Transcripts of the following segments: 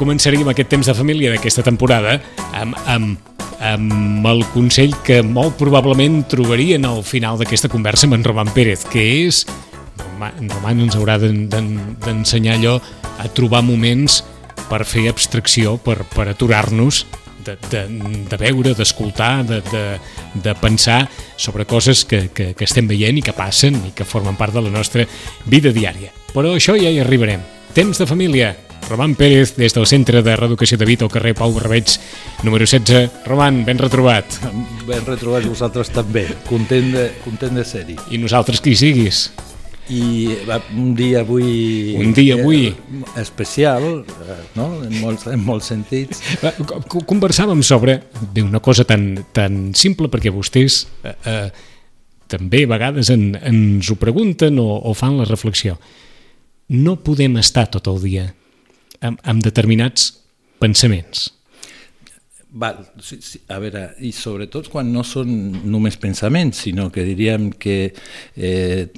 Començaríem aquest temps de família d'aquesta temporada amb, amb, amb el consell que molt probablement trobarien al final d'aquesta conversa amb en Roman Pérez, que és... Roman ens haurà d'en- d'en- d'ensenyar allò a trobar moments per fer abstracció, per, per aturar-nos de, de, de veure, d'escoltar, de, de, de pensar sobre coses que, que, que estem veient i que passen i que formen part de la nostra vida diària. Però això ja hi arribarem. Temps de família. Roman Pérez, des del Centre de Reeducació de Vita al carrer Pau Barbeig, número 16. Roman, ben retrobat. Ben retrobat vosaltres també, content de, content de ser-hi. I nosaltres qui siguis. I un dia avui... Un dia avui. eh, especial, eh, no? en, molts, en molts sentits. Va, Conversàvem sobre una cosa tan, tan simple, perquè vostès eh, eh, també a vegades en, ens ho pregunten o, o fan la reflexió. No podem estar tot el dia amb, amb determinats pensaments. Val, sí, sí, a veure, i sobretot quan no són només pensaments, sinó que diríem que eh,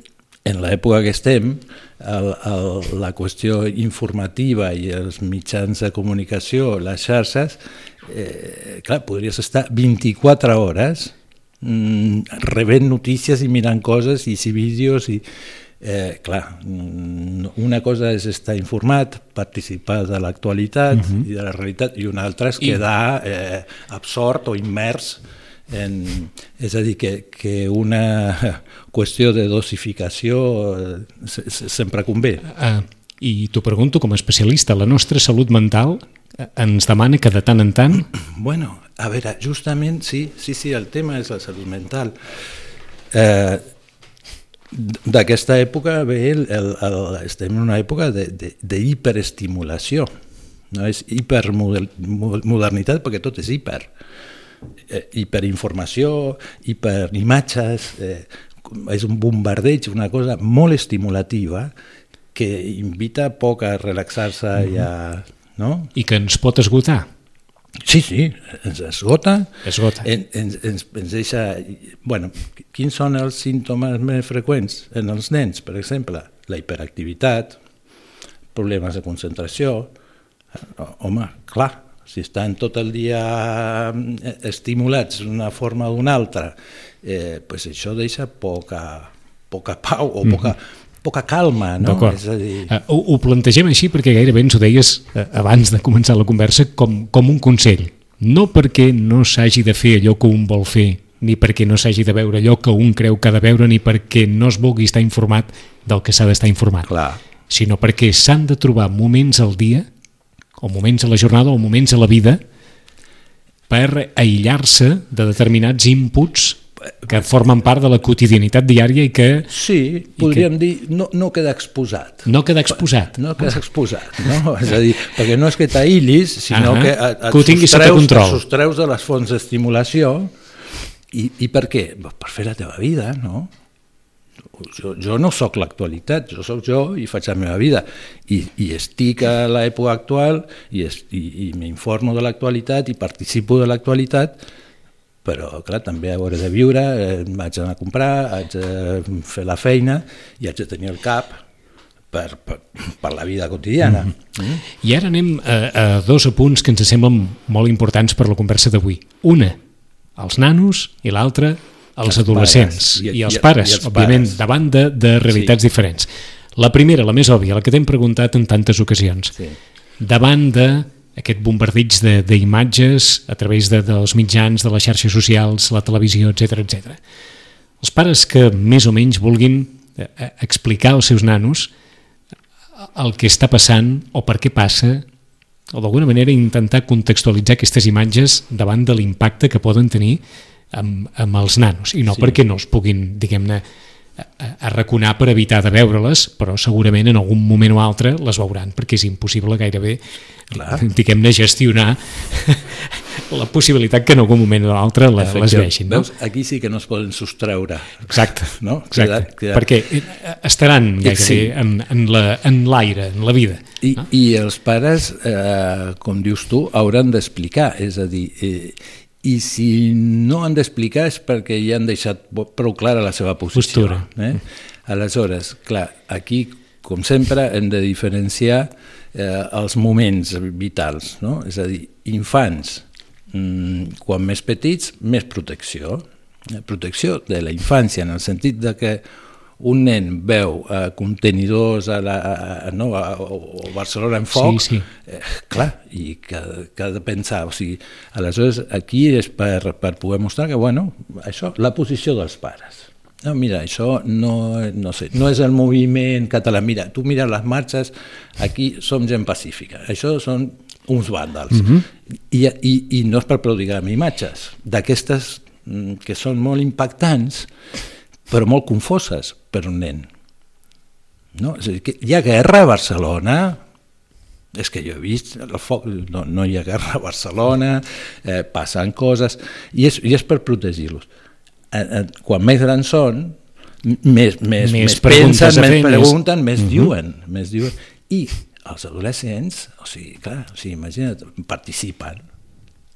en l'època que estem, el, el, la qüestió informativa i els mitjans de comunicació, les xarxes, eh, clar, podries estar 24 hores mm, rebent notícies i mirant coses i si vídeos i eh, clar, una cosa és estar informat, participar de l'actualitat uh -huh. i de la realitat i una altra és I- quedar eh, absort o immers en, és a dir, que, que una qüestió de dosificació eh, se, se, sempre convé. Uh, I t'ho pregunto com a especialista, la nostra salut mental eh, ens demana que de tant en tant Bueno, a veure, justament, sí, sí, sí, el tema és la salut mental. Eh, D'aquesta època ve el, el, el, estem en una època d'hiperestimulació. No és hipermodernitat perquè tot és hiper. Eh, hiperinformació, hiperimatges, eh, és un bombardeig, una cosa molt estimulativa que invita poc a relaxar-se mm -hmm. i a... No? i que ens pot esgotar. Sí, sí, ens esgota, Esgota. En, ens, ens, ens deixa... Bueno, quins són els símptomes més freqüents en els nens, per exemple? La hiperactivitat, problemes de concentració... Eh, Home, clar, si estan tot el dia eh, estimulats d'una forma o d'una altra, eh, pues això deixa poca, poca pau o poca, poca calma, no? És a dir... Uh, ho, ho plantegem així perquè gairebé ens ho deies uh, abans de començar la conversa com, com un consell. No perquè no s'hagi de fer allò que un vol fer, ni perquè no s'hagi de veure allò que un creu que ha de veure, ni perquè no es vulgui estar informat del que s'ha d'estar informat, Clar. sinó perquè s'han de trobar moments al dia, o moments a la jornada, o moments a la vida, per aïllar-se de determinats inputs que formen part de la quotidianitat diària i que Sí, podríem dir, no, no queda exposat. no queda exposat. No quedes exposat, no? És a dir, perquè no és que t'aïllis, sinó Ahà. que et, et, Que ho tinguis sota sostreus, control. et sostreus de les fonts d'estimulació i, i per què? Per fer la teva vida, no? Jo, jo no sóc l'actualitat, jo sóc jo i faig la meva vida i, i estic a l'època actual i, es, i, i m'informo de l'actualitat i participo de l'actualitat però clar, també hauré de viure, eh, haig d'anar a comprar, haig de fer la feina i haig de tenir el cap per, per, per la vida quotidiana. Mm -hmm. I ara anem a, a dos apunts que ens semblen molt importants per la conversa d'avui. Una, els nanos, i l'altra, els, Els adolescents. pares. I- I, els pares, i els òbviament, pares. davant de, de realitats sí. diferents. La primera, la més òbvia, la que t'hem preguntat en tantes ocasions. Sí. Davant de aquest bombardeig de- d'imatges a través de, dels mitjans, de les xarxes socials, la televisió, etc etc. Els pares que més o menys vulguin eh, eh, explicar als seus nanos el que està passant o per què passa o d'alguna manera intentar contextualitzar aquestes imatges davant de l'impacte que poden tenir amb, amb els nanos i no Sí. perquè no es puguin, diguem-ne, a raconar per evitar de veure-les, però segurament en algun moment o altre les veuran, perquè és impossible gairebé, diguem-ne, gestionar la possibilitat que en algun moment o altre la, les vegin. No? Veus, aquí sí que no es poden sostreure. Exacte, no? Exacte. Queda, queda... perquè eh, estaran gairebé sí. en, en l'aire, en, en la vida. I, no? i els pares, eh, com dius tu, hauran d'explicar, és a dir, eh, i si no han d'explicar és perquè ja han deixat prou clara la seva posició. Postura. Eh? Aleshores, clar, aquí, com sempre, hem de diferenciar eh, els moments vitals, no? és a dir, infants, mm, quan més petits, més protecció. Eh, protecció de la infància, en el sentit de que un nen veu eh, contenidors a la, a, no, a, o Barcelona en foc, sí, sí. Eh, clar, i que, que ha de pensar, o sigui, aleshores aquí és per, per poder mostrar que, bueno, això, la posició dels pares. No, mira, això no, no, sé, no és el moviment català. Mira, tu mira les marxes, aquí som gent pacífica. Això són uns vàndals. Mm -hmm. I, i, I no és per prodigar imatges d'aquestes mm, que són molt impactants, però molt confoses per un nen. No? És a dir, que hi ha guerra a Barcelona, és que jo he vist el foc, no, no hi ha guerra a Barcelona, eh, passen coses, i és, i és per protegir-los. Eh, eh, quan més grans són, més, més, més, més pensen, més pregunten, més, uh -huh. diuen, més diuen. I els adolescents, o sigui, clar, o sigui, imagina't, participen,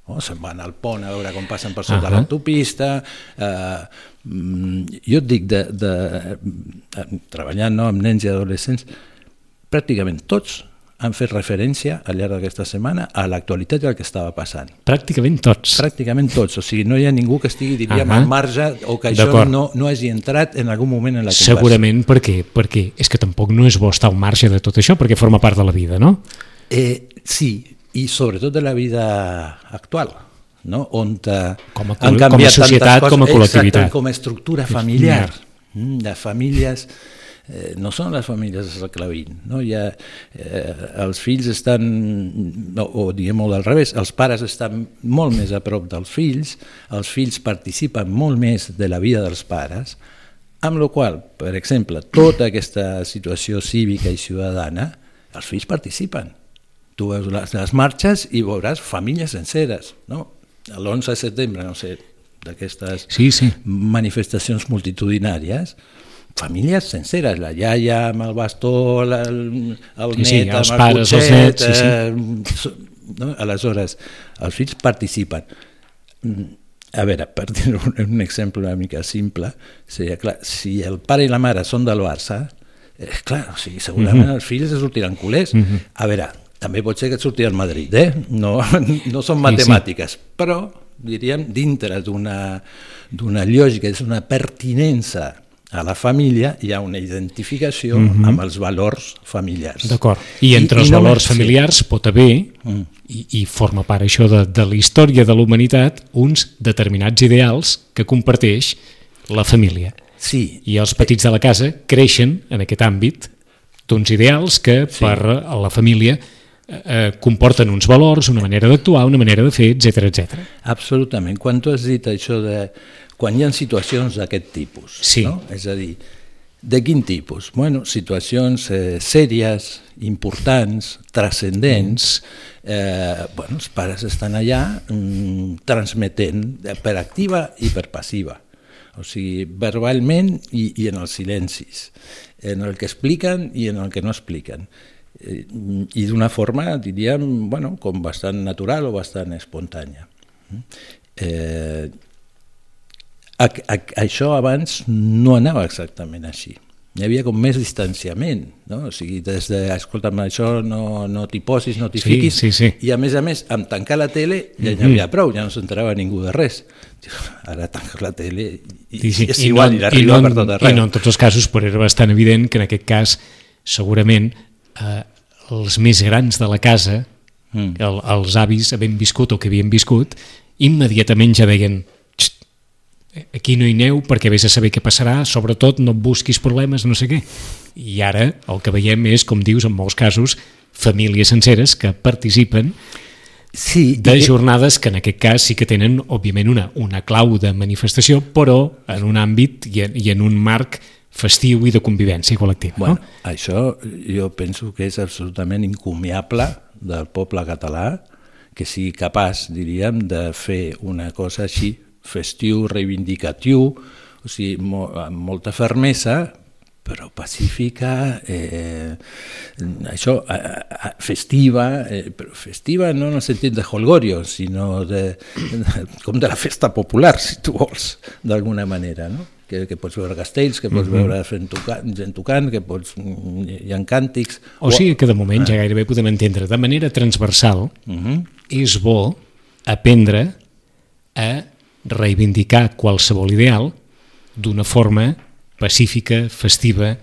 no? se'n van al pont a veure com passen per sota uh -huh. l'autopista, eh, jo et dic, de, de, de, treballant no, amb nens i adolescents, pràcticament tots han fet referència al llarg d'aquesta setmana a l'actualitat del que estava passant. Pràcticament tots. Pràcticament tots, o sigui, no hi ha ningú que estigui, diríem, uh -huh. al marge o que això no, no hagi entrat en algun moment en la conversa. Segurament perquè, perquè és que tampoc no és bo estar al marge de tot això, perquè forma part de la vida, no? Eh, sí, i sobretot de la vida actual, no? on com a, han canviat com a societat, coses, com a col·lectivitat. com a estructura familiar. Mm, de famílies eh, no són les famílies del segle XX, no? Ha, eh, els fills estan, no, o diguem molt al revés, els pares estan molt més a prop dels fills, els fills participen molt més de la vida dels pares, amb la qual per exemple, tota aquesta situació cívica i ciutadana, els fills participen tu veus les, les marxes i veuràs famílies senceres, no? L'11 de setembre, no sé, d'aquestes sí, sí. manifestacions multitudinàries, famílies senceres, la iaia amb el bastó, el, el sí, net sí, amb els el pares, cotxet, els nets, sí, sí. Eh, no? aleshores els fills participen. Mm, a veure, per dir un, un exemple una mica simple, seria clar, si el pare i la mare són del Barça, eh, clar, o sigui, segurament mhm. -huh. els fills es sortiran culers. Mhm. -huh. A veure, també pot ser que et surti al Madrid, eh? no, no són matemàtiques, sí, sí. però diríem dintre d'una lògica, és una pertinença a la família hi ha una identificació mm -hmm. amb els valors familiars. D'acord. I entre I, els i valors només, familiars sí. pot haver, mm. i, i forma part això de, de la història de la humanitat, uns determinats ideals que comparteix la família. Sí. I els petits de la casa creixen en aquest àmbit d'uns ideals que sí. per a la família eh, comporten uns valors, una manera d'actuar, una manera de fer, etc etc. Absolutament. Quan tu has dit això de... Quan hi ha situacions d'aquest tipus, sí. no? és a dir, de quin tipus? Bueno, situacions eh, sèries, importants, transcendents, eh, bueno, els pares estan allà mm, transmetent per activa i per passiva, o sigui, verbalment i, i en els silencis, en el que expliquen i en el que no expliquen eh, i d'una forma, diríem, bueno, com bastant natural o bastant espontània. Eh, a, a, això abans no anava exactament així. Hi havia com més distanciament, no? O sigui, des de, escolta'm, això no, no t'hi posis, no t'hi sí, fiquis, sí, sí. i a més a més, amb tancar la tele ja n'hi havia prou, ja no s'enterava ningú de res. Ara tancar la tele i, sí, sí. és igual, i, no, i no, per tot arreu. I no en tots els casos, però era bastant evident que en aquest cas segurament eh, els més grans de la casa, mm. el, els avis havent viscut o que havien viscut, immediatament ja deien aquí no hi neu perquè vés a saber què passarà, sobretot no busquis problemes, no sé què. I ara el que veiem és, com dius, en molts casos, famílies senceres que participen sí, de jornades que en aquest cas sí que tenen, òbviament, una, una clau de manifestació, però en un àmbit i en, i en un marc festiu i de convivència col·lectiva. Bueno, no? Això jo penso que és absolutament incomiable del poble català que sigui capaç, diríem, de fer una cosa així, festiu, reivindicatiu, o sigui, mo amb molta fermesa, però pacífica, eh, això, eh, festiva, eh, però festiva no en el sentit de holgorio, sinó de, de, com de la festa popular, si tu vols, d'alguna manera, no? Que, que pots veure castells, que pots mm -hmm. veure fent tocant, gent tocant, que pots, hi ha càntics... O sigui que de moment ja gairebé podem entendre de manera transversal Uh -huh. és bo aprendre a reivindicar qualsevol ideal d'una forma pacífica, festiva,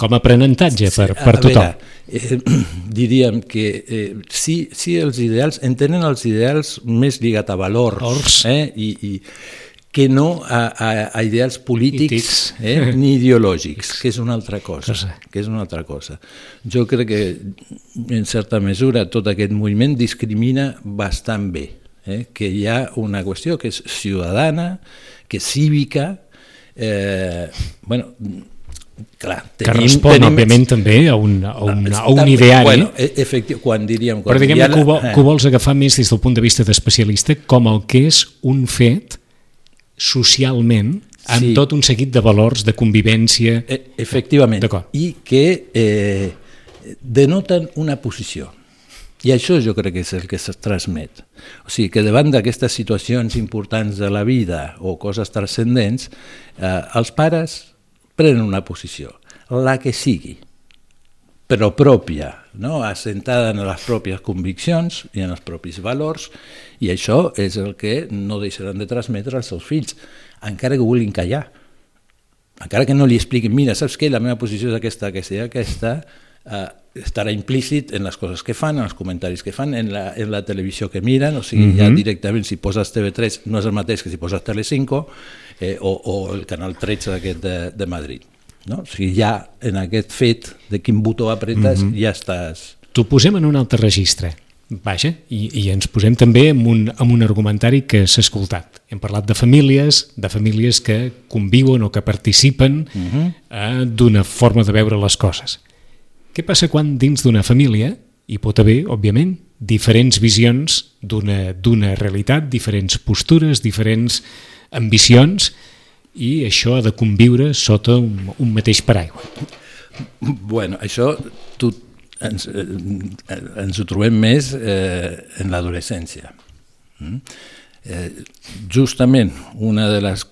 com a aprenentatge per, per a tothom. Veure, eh, diríem que eh, sí, sí els ideals, entenen els ideals més lligat a valors, Valors. eh, i, i que no a, a, a ideals polítics eh, ni ideològics, que és una altra cosa, que és una altra cosa. Jo crec que, en certa mesura, tot aquest moviment discrimina bastant bé, eh, que hi ha una qüestió que és ciutadana, que és cívica, eh, bueno, clar, que respon, òbviament, també a un, a un, a un També, ideari, Bueno, e- efectiu, quan diríem... Quan però diguem hi ha que, ho, eh, que ho vols agafar més des del punt de vista d'especialista com el que és un fet socialment amb Sí. tot un seguit de valors de convivència. E- efectivament, i que eh, denoten una posició. I això jo crec que és el que es transmet. O sigui, que davant d'aquestes situacions importants de la vida o coses transcendents, eh, els pares prenen una posició, la que sigui, però pròpia, no? assentada en les pròpies conviccions i en els propis valors, i això és el que no deixaran de transmetre als seus fills, encara que vulguin callar encara que no li expliquin, mira, saps què, la meva posició és aquesta, aquesta i aquesta, eh, estarà implícit en les coses que fan, en els comentaris que fan, en la, en la televisió que miren, o sigui, mm -hmm. ja directament si poses TV3 no és el mateix que si poses Telecinco eh, o, o el canal 13 aquest de, de Madrid. No? O sigui, ja en aquest fet de quin botó apretes mm -hmm. ja estàs... T'ho posem en un altre registre, vaja, i, i ens posem també en un, en un argumentari que s'ha escoltat. Hem parlat de famílies, de famílies que conviuen o que participen uh -huh. eh, d'una forma de veure les coses. Què passa quan dins d'una família hi pot haver, òbviament, diferents visions d'una d'una realitat, diferents postures, diferents ambicions, i això ha de conviure sota un, un mateix paraigua. Bueno, això tu, ens, eh, ens ho trobem més eh, en l'adolescència. Mm? Eh, justament una de les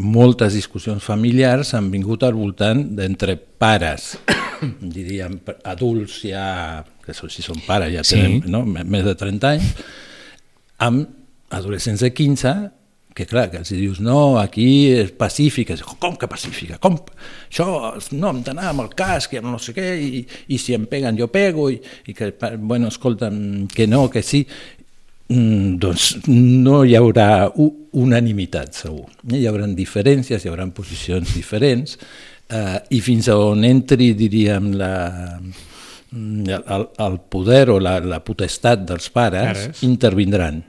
moltes discussions familiars han vingut al voltant d'entre pares, diríem adults ja, que si són pares ja Sí. tenen no, m- més de 30 anys, amb adolescents de 15 que clar, que els dius, no, aquí és pacífica, com que pacífica? Com? Això, no, hem d'anar amb el casc i amb no sé què, i, i si em peguen jo pego, i, i que, bueno, escolta'm, que no, que sí, mm, doncs no hi haurà unanimitat, segur. Hi haurà diferències, hi haurà posicions diferents, eh, i fins a on entri, diríem, la, mm, el, el poder o la, la potestat dels pares, Pares. intervindran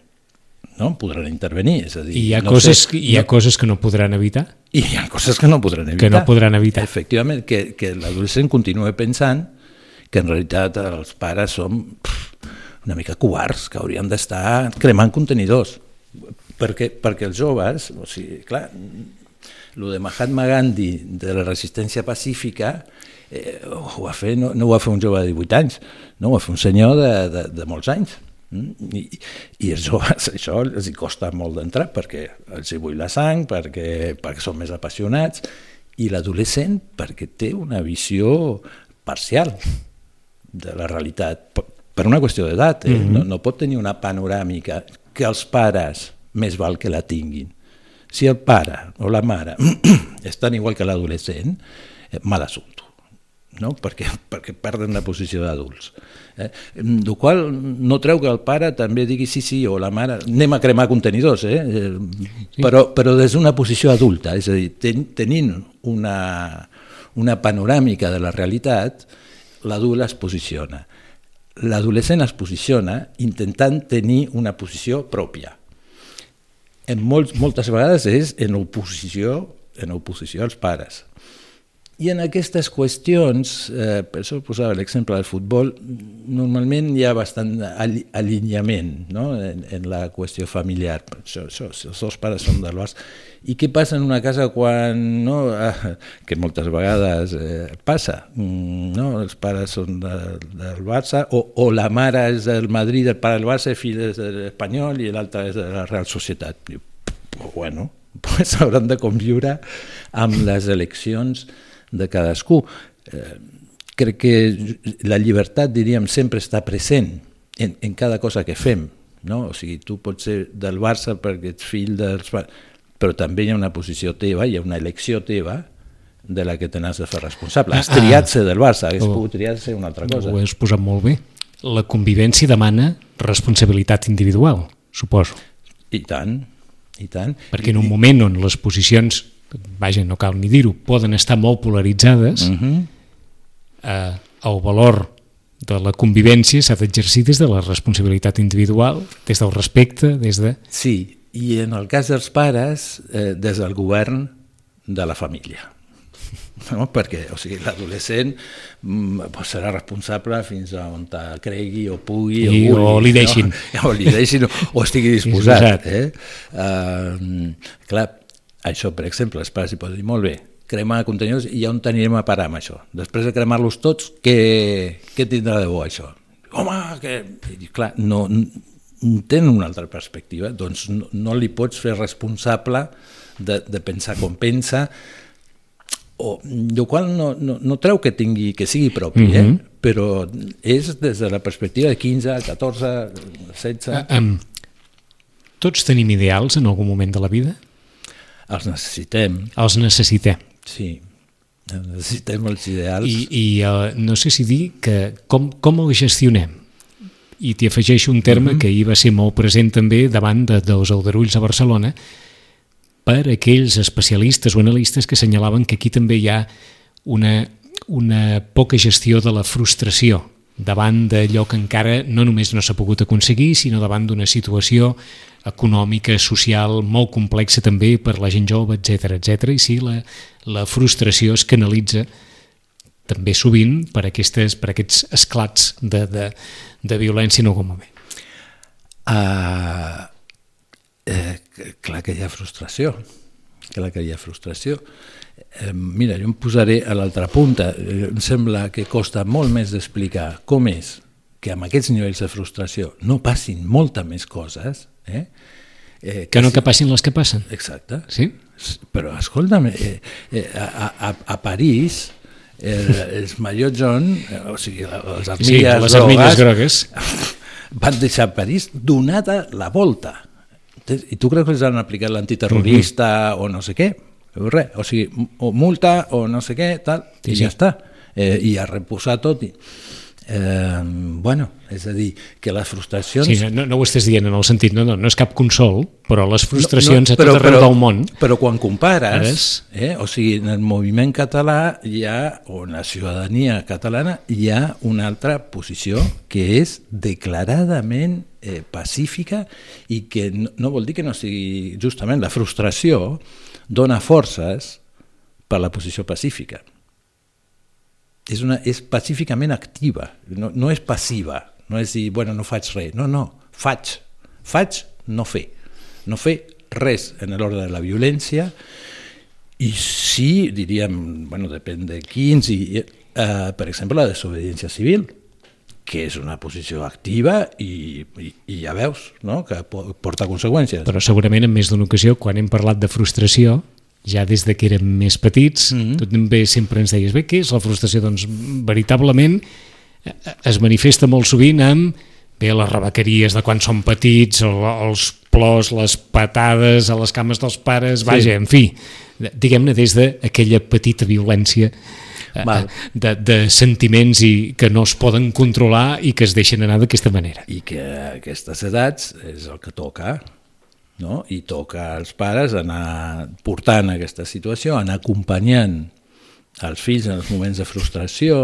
no? podran intervenir, és a dir... I hi ha, no coses, sé, hi ha coses que no podran evitar? I hi ha coses que no podran evitar. Que no podran evitar. Efectivament, que, que l'adolescent continua pensant que en realitat els pares pff, una mica covards, que haurien d'estar cremant contenidors. Perquè, perquè els joves, o sigui, clar, el de Mahatma Gandhi de la resistència pacífica eh, ho, va fer, no, no ho va fer un jove de 18 anys, no, ho va fer un senyor de, de, de molts anys. Mm? I, I els joves això els costa molt d'entrar perquè els hi bull la sang, perquè, perquè són més apassionats, i l'adolescent perquè té una visió parcial de la realitat, per, per una qüestió d'edat, eh? mm -hmm. no, no pot tenir una panoràmica que els pares més val que la tinguin. Si el pare o la mare estan igual que l'adolescent, eh, mal assumpte no? perquè, perquè perden la posició d'adults. Eh? El qual no treu que el pare també digui sí, sí, o la mare, anem a cremar contenidors, eh? eh Sí. però, però des d'una posició adulta, és a dir, ten, tenint una, una panoràmica de la realitat, l'adult es posiciona. L'adolescent es posiciona intentant tenir una posició pròpia. En molts, moltes vegades és en oposició, en oposició als pares I en aquestes qüestions, eh, per això posava l'exemple del futbol, normalment hi ha bastant alineament no? en, en la qüestió familiar. Això, això, els dos pares són del Barça. I què passa en una casa quan, no, eh, que moltes vegades eh, passa, mm, no? els pares són de, del Barça, o, o la mare és del Madrid, el pare del Barça, el fill és de l'Espanyol i l'altre és de la Real Societat. Diu, bueno, pues hauran de conviure amb les eleccions de cadascú. Eh, crec que la llibertat, diríem, sempre està present en, en cada cosa que fem. No? O sigui, tu pots ser del Barça perquè ets fill dels... Però també hi ha una posició teva, hi ha una elecció teva de la que te n'has de fer responsable. Has triat ser del Barça, hagués oh, pogut triar ser una altra cosa. Ho has posat molt bé. La convivència demana responsabilitat individual, suposo. I tant, i tant. Perquè en un moment on les posicions vaja, no cal ni dir-ho, poden estar molt polaritzades, uh mhm. -huh. eh, el valor de la convivència s'ha d'exercir des de la responsabilitat individual, des del respecte, des de... Sí, i en el cas dels pares, eh, des del govern de la família. No? perquè o sigui, l'adolescent mm, pues, serà responsable fins a on cregui o pugui I, o, vulgui, o li deixin no? o li deixin o, o estigui disposat, disposat. Eh? Uh, clar, això, per exemple, els pares hi poden dir, molt bé, cremar contenidors i ja on anirem a parar amb això. Després de cremar-los tots, què, què tindrà de bo això? Home, que... I, clar, no, tenen una altra perspectiva, doncs no, no li pots fer responsable de, de pensar com pensa, o, el qual no, no, no treu que tingui que sigui propi, mm -hmm. eh? Mhm. però és des de la perspectiva de 15, 14, 16... Uh, um, tots tenim ideals en algun moment de la vida? Els necessitem. Els necessitem. Sí, necessitem els ideals. I, i uh, no sé si dir que com, com el gestionem. I t'hi afegeixo un terme mhm. -huh. que ahir va ser molt present també davant de, dels aldarulls a Barcelona per aquells especialistes o analistes que senyalaven que aquí també hi ha una, una poca gestió de la frustració davant d'allò que encara no només no s'ha pogut aconseguir, sinó davant d'una situació econòmica, social, molt complexa també per la gent jove, etc etc. i sí, la, la frustració es canalitza també sovint per, aquestes, per aquests esclats de, de, de violència en algun moment. Uh, eh, clar que hi ha frustració, clar que hi ha frustració. Eh, mira, jo em posaré a l'altra punta. Eh, em sembla que costa molt més d'explicar com és que amb aquests nivells de frustració no passin molta més coses, Eh? Eh, que no que passin les que passen. Exacte. Sí? Però, escolta'm, eh, eh, a, a, a París el, els Maillot John, eh, o sigui, les armilles, sí, les armilles grogues, van deixar París donada la volta. I tu creus que els han aplicat l'antiterrorista uh -huh. o no sé què? Res, o sigui, o multa o no sé què, tal, i sí, ja sí. està. Eh, I a reposar tot. I... Eh, bueno, és a dir, que les frustracions... Sí, no, no ho estàs dient en el sentit, no, no, no és cap consol, però les frustracions no, no, però, a tot arreu però, del món... Però quan compares, eh, o sigui, en el moviment català hi ha, o en la ciutadania catalana, hi ha una altra posició que és declaradament eh, pacífica i que no, no vol dir que no sigui justament la frustració dona forces per la posició pacífica. És, una, és pacíficament activa, no, no és passiva, no és dir, bueno, no faig res, no, no, faig, faig no fer, no fer res en l'ordre de la violència i sí, diríem, bueno, depèn de quins, i, eh, per exemple, la desobediència civil, que és una posició activa i, i, i ja veus no? que porta conseqüències. Però segurament en més d'una ocasió, quan hem parlat de frustració, ja des de que érem més petits, mm -hmm. tu també sempre ens deies, bé, què és la frustració? Doncs veritablement eh, es manifesta molt sovint amb bé, les rebequeries de quan som petits, els plors, les patades a les cames dels pares, sí. vaja, en fi, diguem-ne des d'aquella petita violència eh, Val. de, de sentiments i que no es poden controlar i que es deixen anar d'aquesta manera. I que a aquestes edats és el que toca, no? i toca als pares anar portant aquesta situació, anar acompanyant els fills en els moments de frustració,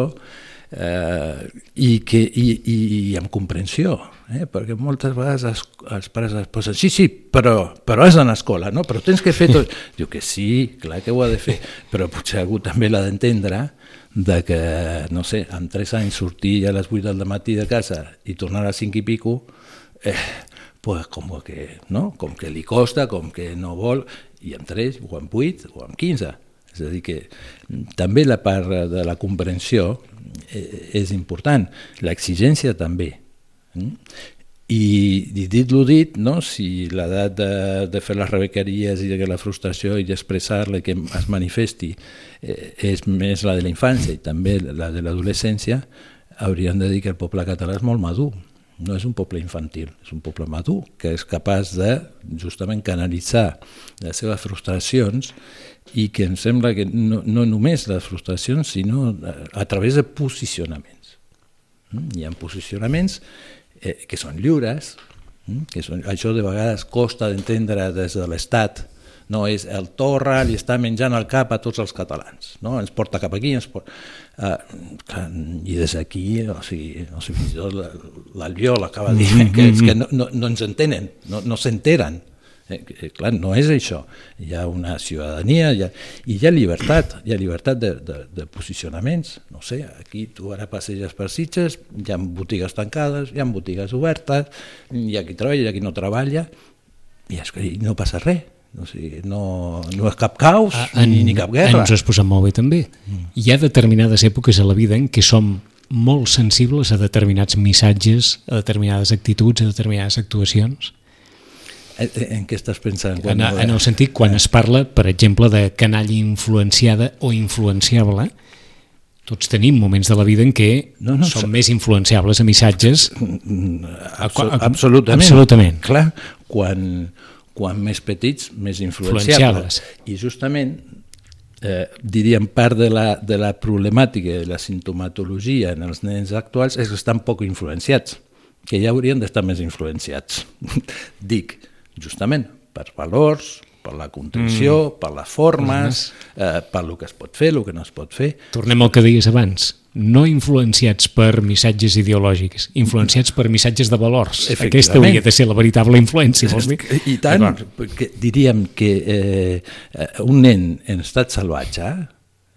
eh, i, que, i, i, i amb comprensió, eh? perquè moltes vegades els, els pares es posen, sí, sí, però, però has d'anar a escola, no? però tens que fer tot. Diu que sí, clar que ho ha de fer, però potser algú també l'ha d'entendre de que, no sé, amb tres anys sortir a les 8 del matí de casa i tornar a 5 i pico, eh, pues com que, no? com que li costa, com que no vol, i amb 3 o amb 8 o amb 15. És a dir, que també la part de la comprensió eh, és important, l'exigència també. Mm? I, i dit-lo dit, no? si l'edat de, de fer les rebequeries i de la frustració i d'expressar-la que es manifesti eh, és més la de la infància i també la de l'adolescència, hauríem de dir que el poble català és molt madur no és un poble infantil, és un poble madur que és capaç de justament canalitzar les seves frustracions i que em sembla que no, no només les frustracions, sinó a través de posicionaments. Mm? Hi ha posicionaments eh, que són lliures, mm? que són, això de vegades costa d'entendre des de l'Estat, no és el Torra li està menjant el cap a tots els catalans, no? ens porta cap aquí, ens porta... Uh, i des d'aquí, o sigui, o sigui, fins i tot l'Albiol acaba de dir que, és que no, no, no ens entenen, no, no s'enteren, Eh, clar, no és això. Hi ha una ciutadania hi ha, i hi ha llibertat, hi ha llibertat de, de, de posicionaments. No sé, aquí tu ara passeges per Sitges, hi ha botigues tancades, hi ha botigues obertes, hi ha qui treballa, hi ha qui no treballa, i, és no passa res. O sigui, no, no és cap caos ah, en, ni, ni cap guerra. Ens has posat molt bé també. Mm. Hi ha determinades èpoques a la vida en què som molt sensibles a determinats missatges, a determinades actituds, a determinades actuacions Eh, eh, en què estàs pensant? En, en el sentit, quan es parla, per exemple, de canalla influenciada o influenciable, tots tenim moments de la vida en què no, no, som més influenciables a missatges. Absol absolutament. Absolutament. Clar, quan, quan més petits, més influenciables. influenciables. I justament, eh, diríem, part de la, de la problemàtica de la sintomatologia en els nens actuals és que estan poc influenciats, que ja haurien d'estar més influenciats. Dic, justament per valors, per la contenció, mm. per les formes, eh, per el que es pot fer, el que no es pot fer. Tornem al que deies abans, no influenciats per missatges ideològics, influenciats per missatges de valors. Aquesta hauria de ser la veritable influència, vols dir? I tant, perquè diríem que eh, un nen en estat salvatge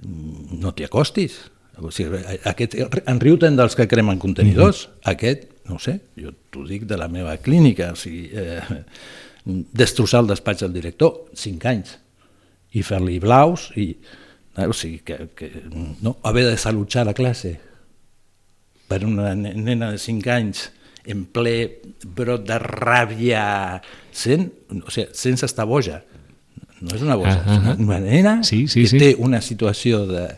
no t'hi acostis. O sigui, aquest, en riu ten dels que cremen contenidors, mm -hmm. aquest, no sé, jo t'ho dic de la meva clínica, o sigui, eh, destrossar el despatx del director, cinc anys, i fer-li blaus, i, eh, o sigui, que, que no, haver de salutjar la classe per una nena de cinc anys en ple brot de ràbia, sent, o sigui, sense estar boja. No és una boja, -huh. és una nena sí, sí, que sí. té una situació de,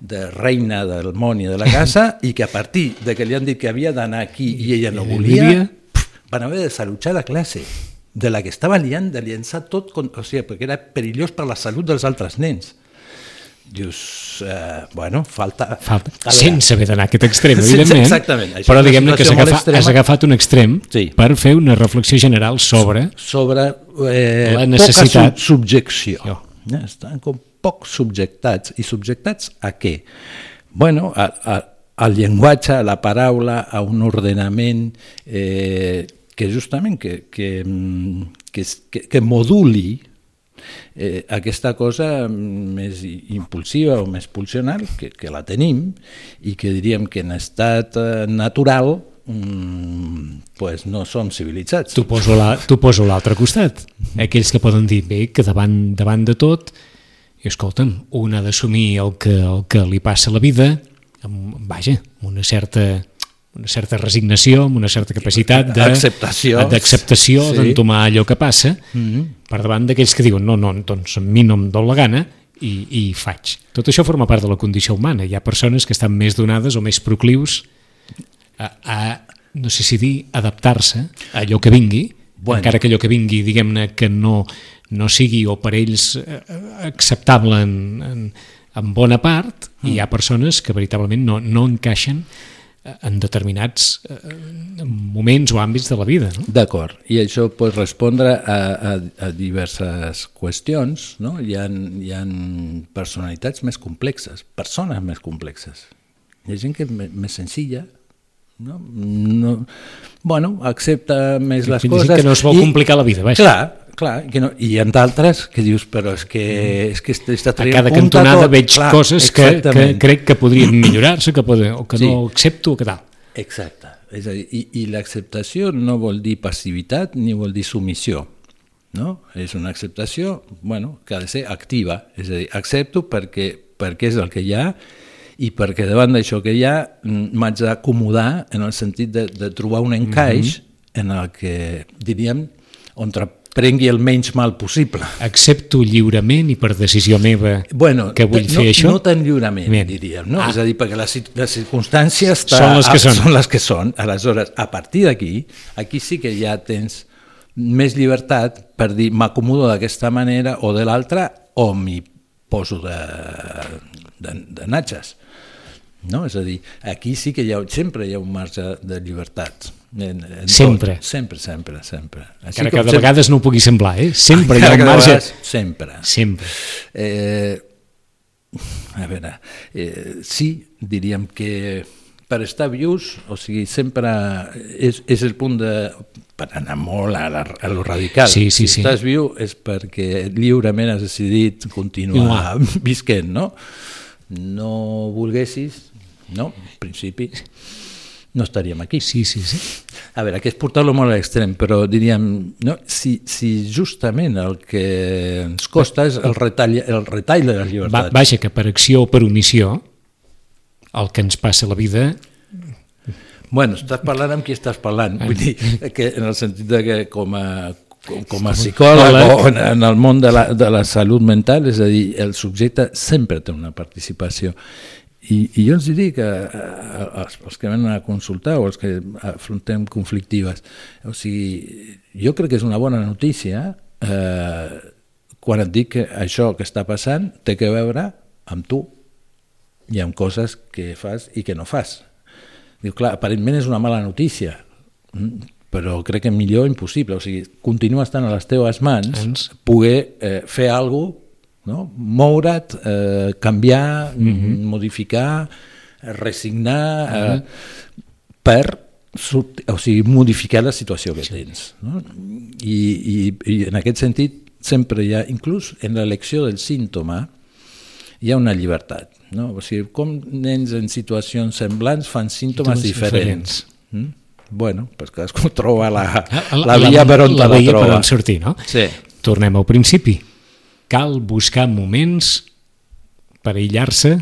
de reina del món i de la casa i que a partir de que li han dit que havia d'anar aquí i ella no volia, van haver de salutjar la classe de la que estava liant de llençar tot, o sigui, perquè era perillós per la salut dels altres nens. Dius, eh, bueno, falta... falta. Sense haver d'anar a aquest extrem, evidentment. Exactament. Això però diguem-ne que has agafat, has agafat un extrem sí. per fer una reflexió general sobre... Sobre eh, la necessitat... poca subjecció. Jo. Ja, estan com poc subjectats. I subjectats a què? Bueno, a, a, al llenguatge, a la paraula, a un ordenament eh, que justament que, que, que, que, que moduli eh, aquesta cosa més impulsiva o més pulsional, que, que la tenim, i que diríem que en estat eh, natural mm, pues no som civilitzats. Tu poso l'altre costat. Aquells que poden dir, bé, que davant, davant de tot, i escolta'm, un ha d'assumir el, que, el que li passa a la vida, amb, vaja, una certa una certa resignació, amb una certa capacitat d'acceptació d'acceptació sí. d'entomar allò que passa mm -hmm. per davant d'aquells que diuen no, no, doncs a mi no em dol la gana i, i faig. Tot això forma part de la condició humana. Hi ha persones que estan més donades o més proclius a, a no sé si dir, adaptar-se a allò que vingui, bueno. encara que allò que vingui, diguem-ne, que no, no sigui o per ells eh, acceptable en, en, en bona part, mm. hi ha persones que veritablement no, no encaixen en determinats eh, moments o àmbits de la vida. No? D'acord, i això pot respondre a, a, a diverses qüestions. No? Hi, ha, hi ha personalitats més complexes, persones més complexes. Hi ha gent que és més, senzilla, no? no? Bueno, accepta més les dir coses. que no es vol i- complicar la vida, vaja. Clar, clar, que no, i hi ha d'altres que dius, però és que, és que està Mm. A traient cada cantonada tot. veig Clar, coses que, que crec que podrien millorar-se, que poden, o que Sí. no accepto, o que tal. Exacte. És a dir, i, i l'acceptació no vol dir passivitat ni vol dir submissió. No? És una acceptació bueno, que ha de ser activa. És a dir, accepto perquè, perquè és el que hi ha i perquè davant d'això que hi ha mm, m'haig d'acomodar en el sentit de, de trobar un encaix en el que, diríem, on prengui el menys mal possible. Accepto lliurement i per decisió meva Bueno, que vull no, fer això. no tan lliurement, Bien. diríem. No? Ah. És a dir, perquè les, les circumstàncies Són les que són. són les que són. Aleshores, a partir d'aquí, aquí sí que ja tens més llibertat per dir m'acomodo d'aquesta manera o de l'altra o m'hi poso de, de, de natxes. No? És a dir, aquí sí que hi ha, sempre hi ha un marge de llibertat. En, en Sempre. Tot. Sempre, sempre, sempre. Així Encara que de sempre- vegades no pugui semblar, eh? Sempre hi ha Encara un marge... vegades, Sempre. Sempre. Eh, a veure, eh, sí, diríem que per estar vius, o sigui, sempre és, és el punt de... per anar molt a, la, a lo radical. Sí, sí, si sí. estàs viu és perquè lliurement has decidit continuar visquent, no? No volguessis, no? En principi, no estaríem aquí. Sí, sí, sí. A veure, que és portar-lo molt a l'extrem, però diríem, no? si, si justament el que ens costa és el retall, el retall de les Va, llibertats. vaja, que per acció o per omissió el que ens passa a la vida Bueno, estàs parlant amb qui estàs parlant, vull dir, que en el sentit de que com a, com, a psicòleg o en, en el món de la, de la salut mental, és a dir, el subjecte sempre té una participació. I, i jo els dic que els, els que venen a consultar o els que afrontem conflictives, o sigui, jo crec que és una bona notícia eh, quan et dic que això que està passant té que veure amb tu i amb coses que fas i que no fas. Diu, clar, aparentment és una mala notícia, mm, però crec que millor impossible. O sigui, continua estant a les teves mans poder eh, fer alguna no? moure't, eh, canviar, mm -hmm. modificar, eh, resignar, eh, per sort- o sigui, modificar la situació que tens. No? I, i, I en aquest sentit sempre hi ha, inclús en l'elecció del símptoma, hi ha una llibertat. No? O sigui, com nens en situacions semblants fan símptomes Símptomes diferents. Mm? Bueno, pues cadascú troba la, Ah, la via per on la te la via per troba. on sortir, no? Sí. Tornem al principi. Cal buscar moments per aïllar-se,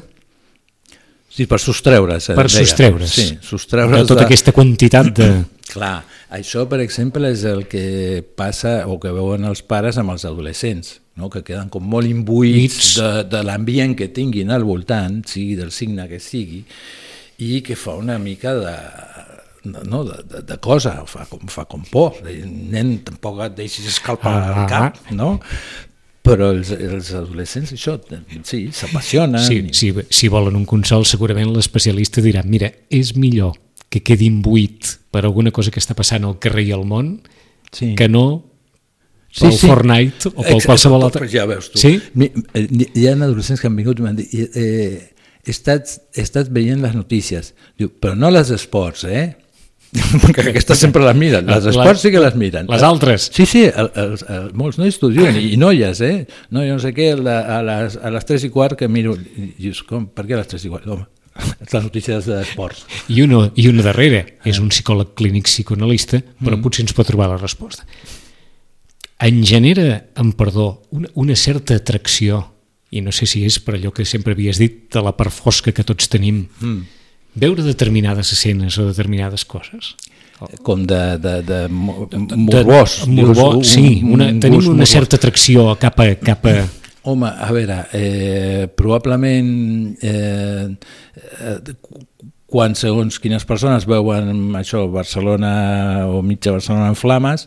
Sí, per sostreure's. eh, per sostreure's Sí, de sostreure's tota aquesta quantitat de... Clar, això, per exemple, és el que passa o que veuen els pares amb els adolescents, no? que queden com molt imbuïts de, de l'ambient que tinguin al voltant, sigui del signe que sigui, i que fa una mica de, de, no, de, de, de cosa, fa com, fa com por. De, nen, tampoc et deixis escalpar Ah, el cap, no? Però els, els adolescents, això, sí, s'apassionen. Si, i- si, si volen un consol, segurament l'especialista dirà mira, és millor que quedi imbuït per alguna cosa que està passant al carrer i al món Sí. que no pel Fortnite o pel Exacte, qualsevol altre. Ja veus tu. Sí? Eh, Hi ha adolescents que han vingut i m'han dit eh, he, estat, he estat veient les notícies. Diu, però no les esports, eh? Perquè aquestes sempre les miren. Les esports sí que les miren. Les altres. Sí, sí, el, el, el, molts nois t'ho diuen, i, i noies, eh? No, jo no sé què, la, a, les, a les 3 i quart que miro... I dius, com? Per què a les 3 i quart? Home, les notícies d'esports. I una, I una darrere és un psicòleg clínic psicoanalista, però potser ens pot trobar la resposta. En genera, en perdó, una, una certa atracció, i no sé si és per allò que sempre havies dit, de la part fosca que tots tenim, mm. Veure determinades escenes o determinades coses. Com de, de, de, mo- morbós. De, morbó, dius, un- sí, una, un tenim una morbós. certa atracció cap a... Cap a Home, a veure, eh, probablement eh, eh, quan segons quines persones veuen això, Barcelona o mitja Barcelona en flames,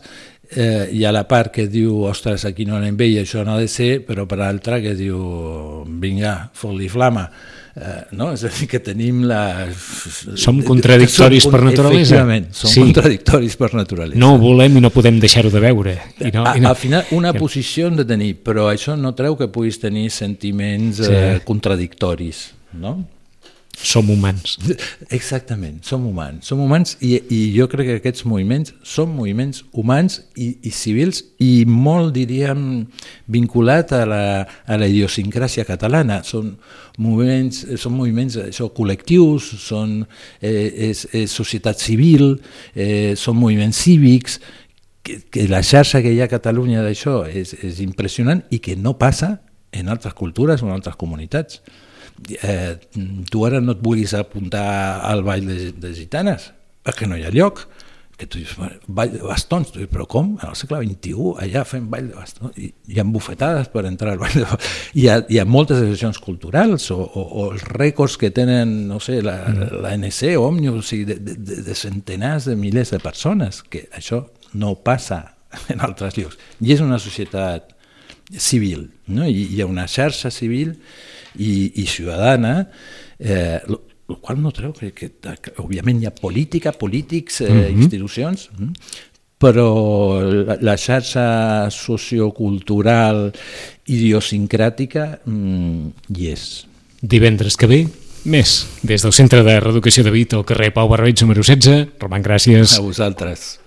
eh, hi ha la part que diu, ostres, aquí no anem bé i això no ha de ser, però per altra que diu, vinga, fot-li flama. Eh, no? És a dir, que tenim la... Som contradictoris Som- per naturalesa. Efectivament, som Sí. contradictoris per naturalesa. no volem i no podem deixar-ho de veure. I no, A, i no, al final, una posició hem de tenir, però això no treu que puguis tenir sentiments eh, contradictoris, no? Som humans. Exactament, som humans. Som humans i, i jo crec que aquests moviments són moviments humans i, i civils i molt, diríem, vinculat a la, a la idiosincràsia catalana. Són moviments, són moviments això, col·lectius, són, eh, és, és societat civil, eh, són moviments cívics, que, que la xarxa que hi ha a Catalunya d'això és, és impressionant i que no passa en altres cultures o en altres comunitats eh, tu ara no et vulguis apuntar al ball de, de gitanes, perquè no hi ha lloc, que tu dius, ball de bastons, tu dius, però com? En el segle XXI, allà fem ball de bastons, i hi ha bufetades per entrar al ball de bastons, hi ha, hi ha moltes associacions culturals, o, o, o els rècords que tenen, no sé, la, mm. la NC o sigui, de, de, de centenars de milers de persones, que això no passa en altres llocs. I és una societat civil, no? I hi ha una xarxa civil i, i ciutadana, eh, el qual no treu que, que, que òbviament hi ha política, polítics, eh, mm -hmm. institucions, però la, la xarxa sociocultural idiosincràtica mm, hi és. Divendres que ve, més, des del Centre de Reeducació de Vit al carrer Pau Barbeig número 16. Roman, gràcies. A vosaltres.